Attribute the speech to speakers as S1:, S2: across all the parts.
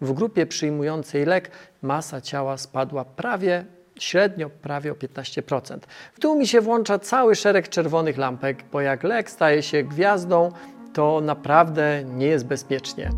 S1: w grupie przyjmującej lek masa ciała spadła prawie średnio prawie o 15%. W tył mi się włącza cały szereg czerwonych lampek, bo jak lek staje się gwiazdą, to naprawdę nie jest bezpiecznie.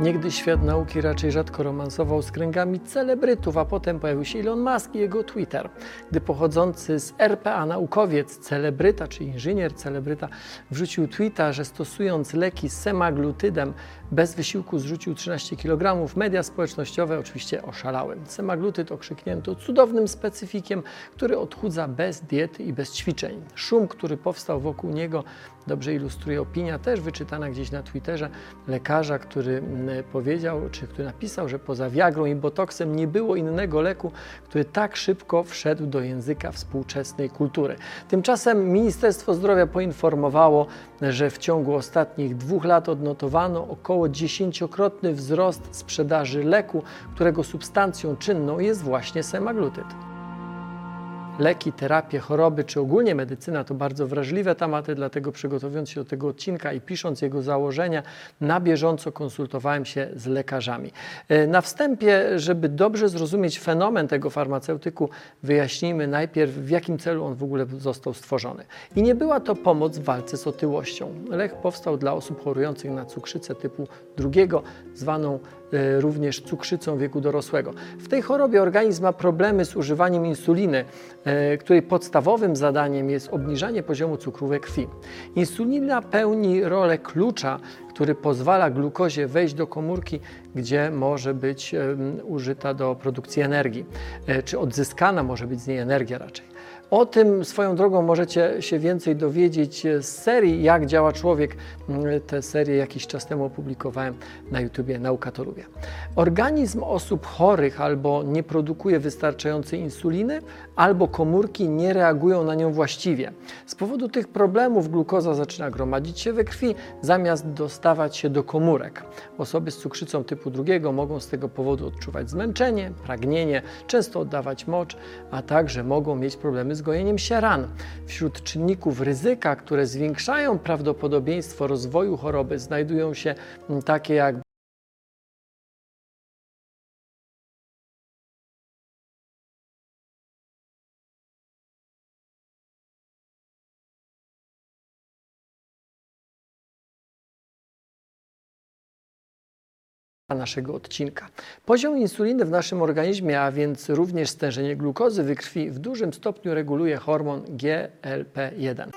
S1: Niegdyś świat nauki raczej rzadko romansował z kręgami celebrytów, a potem pojawił się Elon Musk i jego Twitter. Gdy pochodzący z RPA naukowiec, celebryta czy inżynier celebryta wrzucił tweeta, że stosując leki z semaglutydem bez wysiłku zrzucił 13 kg, media społecznościowe oczywiście oszalały. Semaglutyd okrzyknięto cudownym specyfikiem, który odchudza bez diety i bez ćwiczeń. Szum, który powstał wokół niego, dobrze ilustruje opinia, też wyczytana gdzieś na Twitterze lekarza, który mm, powiedział, czy który napisał, że poza Viagrą i Botoksem nie było innego leku, który tak szybko wszedł do języka współczesnej kultury. Tymczasem Ministerstwo Zdrowia poinformowało, że w ciągu ostatnich dwóch lat odnotowano około dziesięciokrotny wzrost sprzedaży leku, którego substancją czynną jest właśnie semaglutyd leki, terapie, choroby czy ogólnie medycyna to bardzo wrażliwe tematy, dlatego przygotowując się do tego odcinka i pisząc jego założenia, na bieżąco konsultowałem się z lekarzami. E, na wstępie, żeby dobrze zrozumieć fenomen tego farmaceutyku, wyjaśnijmy najpierw, w jakim celu on w ogóle został stworzony. I nie była to pomoc w walce z otyłością. Lek powstał dla osób chorujących na cukrzycę typu drugiego, zwaną również cukrzycą wieku dorosłego. W tej chorobie organizm ma problemy z używaniem insuliny, e, której podstawowym zadaniem jest obniżanie poziomu cukru we krwi. Insulina pełni rolę klucza, który pozwala glukozie wejść do komórki, gdzie może być użyta do produkcji energii, e, czy odzyskana może być z niej energia raczej. O tym swoją drogą możecie się więcej dowiedzieć z serii Jak działa człowiek. Tę serię jakiś czas temu opublikowałem na YouTubie Nauka to lubię. Organizm osób chorych albo nie produkuje wystarczającej insuliny, albo komórki nie reagują na nią właściwie. Z powodu tych problemów glukoza zaczyna gromadzić się we krwi, zamiast dostawać się do komórek. Osoby z cukrzycą typu drugiego mogą z tego powodu odczuwać zmęczenie, pragnienie, często oddawać mocz, a także mogą mieć problemy z z gojeniem się ran. Wśród czynników ryzyka, które zwiększają prawdopodobieństwo rozwoju choroby, znajdują się takie jak naszego odcinka. Poziom insuliny w naszym organizmie, a więc również stężenie glukozy we krwi w dużym stopniu reguluje hormon GLP-1.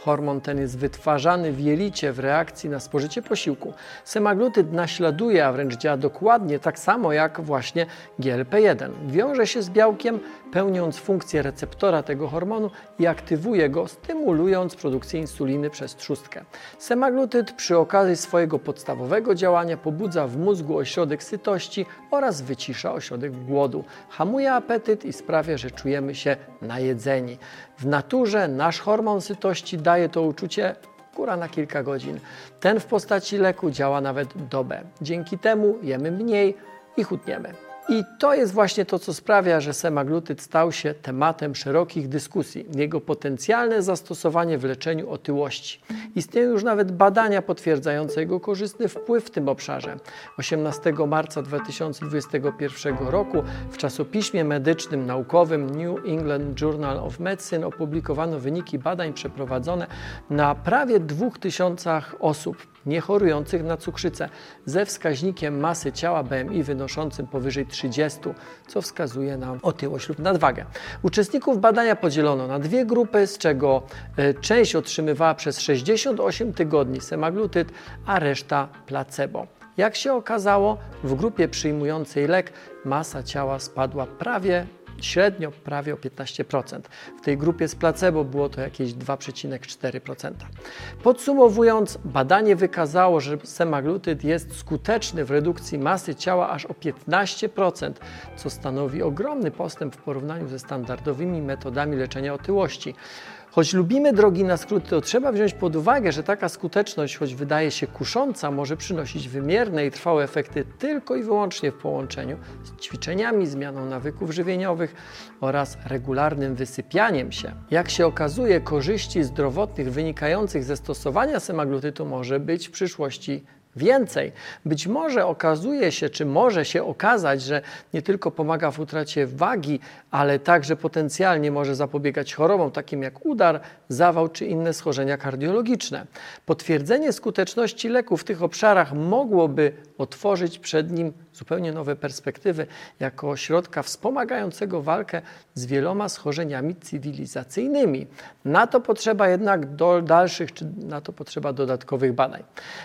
S1: Hormon ten jest wytwarzany w jelicie w reakcji na spożycie posiłku. Semaglutyd naśladuje, a wręcz działa dokładnie tak samo jak właśnie GLP-1. Wiąże się z białkiem, pełniąc funkcję receptora tego hormonu i aktywuje go, stymulując produkcję insuliny przez trzustkę. Semaglutyd przy okazji swojego podstawowego działania pobudza w mózgu ośrodek sytości oraz wycisza ośrodek głodu. Hamuje apetyt i sprawia, że czujemy się najedzeni. W naturze nasz hormon sytości daje to uczucie góra na kilka godzin. Ten w postaci leku działa nawet dobę. Dzięki temu jemy mniej i chudniemy. I to jest właśnie to, co sprawia, że semaglutyd stał się tematem szerokich dyskusji. Jego potencjalne zastosowanie w leczeniu otyłości. Istnieją już nawet badania potwierdzające jego korzystny wpływ w tym obszarze. 18 marca 2021 roku w czasopiśmie medycznym naukowym New England Journal of Medicine opublikowano wyniki badań przeprowadzone na prawie 2000 osób niechorujących na cukrzycę ze wskaźnikiem masy ciała BMI wynoszącym powyżej 30, co wskazuje na otyłość lub nadwagę. Uczestników badania podzielono na dwie grupy, z czego e, część otrzymywała przez 68 tygodni semaglutyd, a reszta placebo. Jak się okazało, w grupie przyjmującej lek masa ciała spadła prawie średnio prawie o 15%. W tej grupie z placebo było to jakieś 2,4%. Podsumowując, badanie wykazało, że semaglutyd jest skuteczny w redukcji masy ciała aż o 15%, co stanowi ogromny postęp w porównaniu ze standardowymi metodami leczenia otyłości. Choć lubimy drogi na skróty, to trzeba wziąć pod uwagę, że taka skuteczność, choć wydaje się kusząca, może przynosić wymierne i trwałe efekty tylko i wyłącznie w połączeniu z ćwiczeniami, zmianą nawyków żywieniowych oraz regularnym wysypianiem się. Jak się okazuje, korzyści zdrowotnych wynikających ze stosowania semaglutytu może być w przyszłości Więcej, być może okazuje się, czy może się okazać, że nie tylko pomaga w utracie wagi, ale także potencjalnie może zapobiegać chorobom takim jak udar, zawał czy inne schorzenia kardiologiczne. Potwierdzenie skuteczności leku w tych obszarach mogłoby otworzyć przed nim zupełnie nowe perspektywy jako środka wspomagającego walkę z wieloma schorzeniami cywilizacyjnymi. Na to potrzeba jednak do dalszych, czy na to potrzeba dodatkowych badań.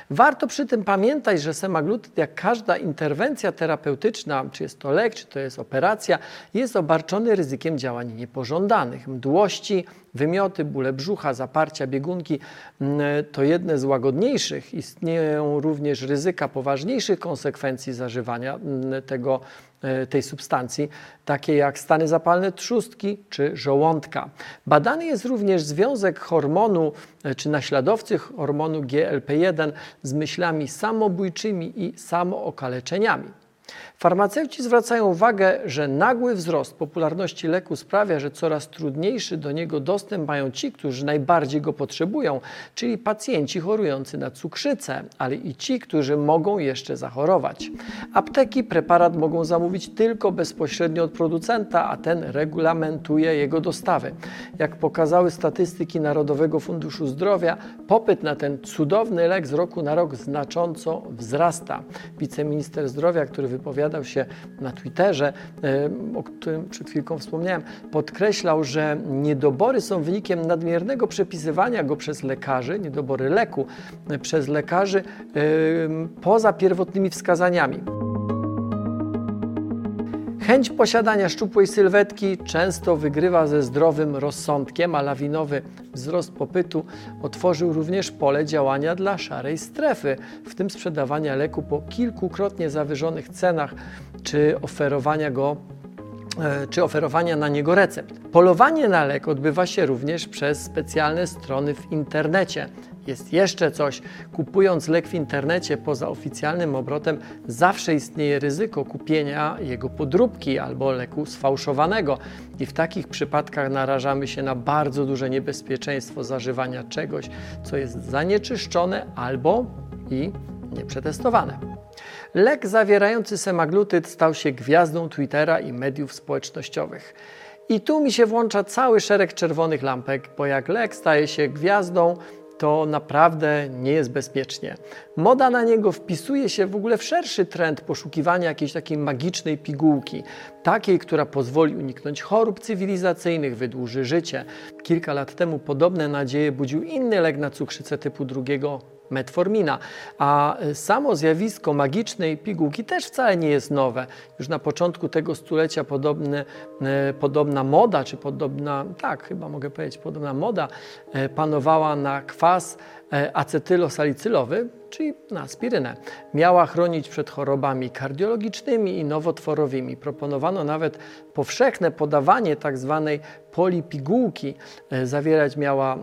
S1: Warto przy tym pamiętać, że semaglutyd, jak każda interwencja terapeutyczna, czy jest to lek, czy to jest operacja, jest obarczony ryzykiem działań niepożądanych, mdłości, Wymioty, bóle brzucha, zaparcia, biegunki mm, to jedne z łagodniejszych. Istnieją również ryzyka poważniejszych konsekwencji zażywania mm, tego, e, tej substancji, takie jak stany zapalne trzustki czy żołądka. Badany jest również związek hormonu e, czy naśladowcy hormonu GLP-1 z myślami samobójczymi i samookaleczeniami. Farmaceuci zwracają uwagę, że nagły wzrost popularności leku sprawia, że coraz trudniejszy do niego dostęp mają ci, którzy najbardziej go potrzebują, czyli pacjenci chorujący na cukrzycę, ale i ci, którzy mogą jeszcze zachorować. Apteki preparat mogą zamówić tylko bezpośrednio od producenta, a ten regulamentuje jego dostawy. Jak pokazały statystyki Narodowego Funduszu Zdrowia, popyt na ten cudowny lek z roku na rok znacząco wzrasta. Wiceminister zdrowia, który wypowiadał się na Twitterze, o którym przed chwilką wspomniałem, podkreślał, że niedobory są wynikiem nadmiernego przepisywania go przez lekarzy, niedobory leku przez lekarzy poza pierwotnymi wskazaniami. Chęć posiadania szczupłej sylwetki często wygrywa ze zdrowym rozsądkiem, a lawinowy wzrost popytu otworzył również pole działania dla szarej strefy, w tym sprzedawania leku po kilkukrotnie zawyżonych cenach czy oferowania go czy oferowania na niego recept. Polowanie na lek odbywa się również przez specjalne strony w internecie. Jest jeszcze coś. Kupując lek w internecie poza oficjalnym obrotem, zawsze istnieje ryzyko kupienia jego podróbki albo leku sfałszowanego. I w takich przypadkach narażamy się na bardzo duże niebezpieczeństwo zażywania czegoś, co jest zanieczyszczone albo i nieprzetestowane. Lek zawierający semaglutyd stał się gwiazdą Twittera i mediów społecznościowych. I tu mi się włącza cały szereg czerwonych lampek, bo jak lek staje się gwiazdą, to naprawdę nie jest bezpiecznie. Moda na niego wpisuje się w ogóle w szerszy trend poszukiwania jakiejś takiej magicznej pigułki, takiej, która pozwoli uniknąć chorób cywilizacyjnych, wydłuży życie. Kilka lat temu podobne nadzieje budził inny lek na cukrzycę typu drugiego metformina. A samo zjawisko magicznej pigułki też wcale nie jest nowe. Już na początku tego stulecia e, podobna moda, czy podobna, tak, chyba mogę powiedzieć, podobna moda e, panowała na kwas e, acetylosalicylowy, czyli na aspirynę. Miała chronić przed chorobami kardiologicznymi i nowotworowymi. Proponowano nawet powszechne podawanie tzw. Tak polipigułki. E, zawierać miała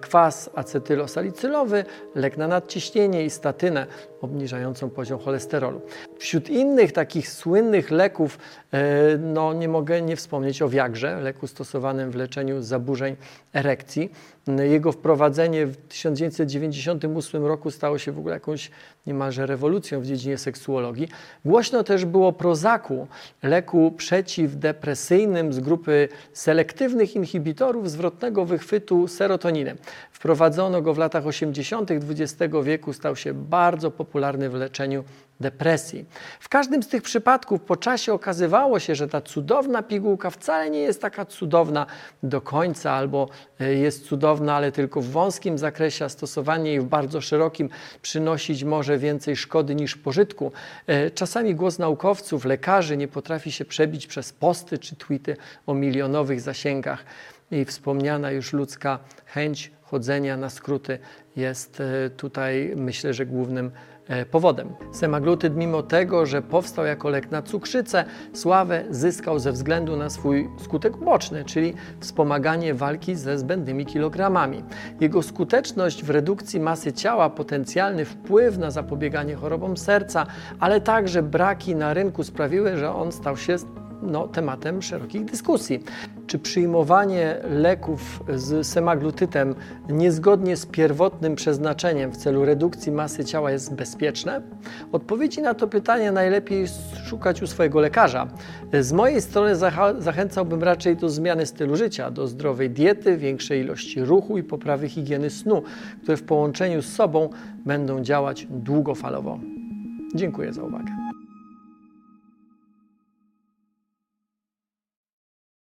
S1: kwas acetylosalicylowy, lek na nadciśnienie i statynę obniżającą poziom cholesterolu. Wśród innych takich słynnych leków, e, no nie mogę nie wspomnieć o Viagrze, leku stosowanym w leczeniu zaburzeń erekcji. Jego wprowadzenie w 1998 roku stało się w ogóle jakąś niemalże rewolucją w dziedzinie seksuologii. Głośno też było Prozaku, leku przeciwdepresyjnym z grupy selektywnych inhibitorów zwrotnego wychwytu serotoniny. Wprowadzono go w latach 80. XX wieku, stał się bardzo popularny w leczeniu depresji. W każdym z tych przypadków po czasie okazywało się, że ta cudowna pigułka wcale nie jest taka cudowna do końca, albo e, jest cudowna, ale tylko w wąskim zakresie, a stosowanie jej w bardzo szerokim przynosić może więcej szkody niż pożytku. E, czasami głos naukowców, lekarzy nie potrafi się przebić przez posty czy tweety o milionowych zasięgach i wspomniana już ludzka chęć chodzenia na skróty jest e, tutaj myślę, że głównym e, powodem. Semaglutyd, mimo tego, że powstał jako lek na cukrzycę, sławę zyskał ze względu na swój skutek uboczny, czyli wspomaganie walki ze zbędnymi kilogramami. Jego skuteczność w redukcji masy ciała, potencjalny wpływ na zapobieganie chorobom serca, ale także braki na rynku sprawiły, że on stał się no, tematem szerokich dyskusji. Czy przyjmowanie leków z semaglutytem niezgodnie z pierwotnym przeznaczeniem w celu redukcji masy ciała jest bezpieczne? Odpowiedzi na to pytanie najlepiej szukać u swojego lekarza. Z mojej strony zachęcałbym raczej do zmiany stylu życia, do zdrowej diety, większej ilości ruchu i poprawy higieny snu, które w połączeniu z sobą będą działać długofalowo. Dziękuję za uwagę.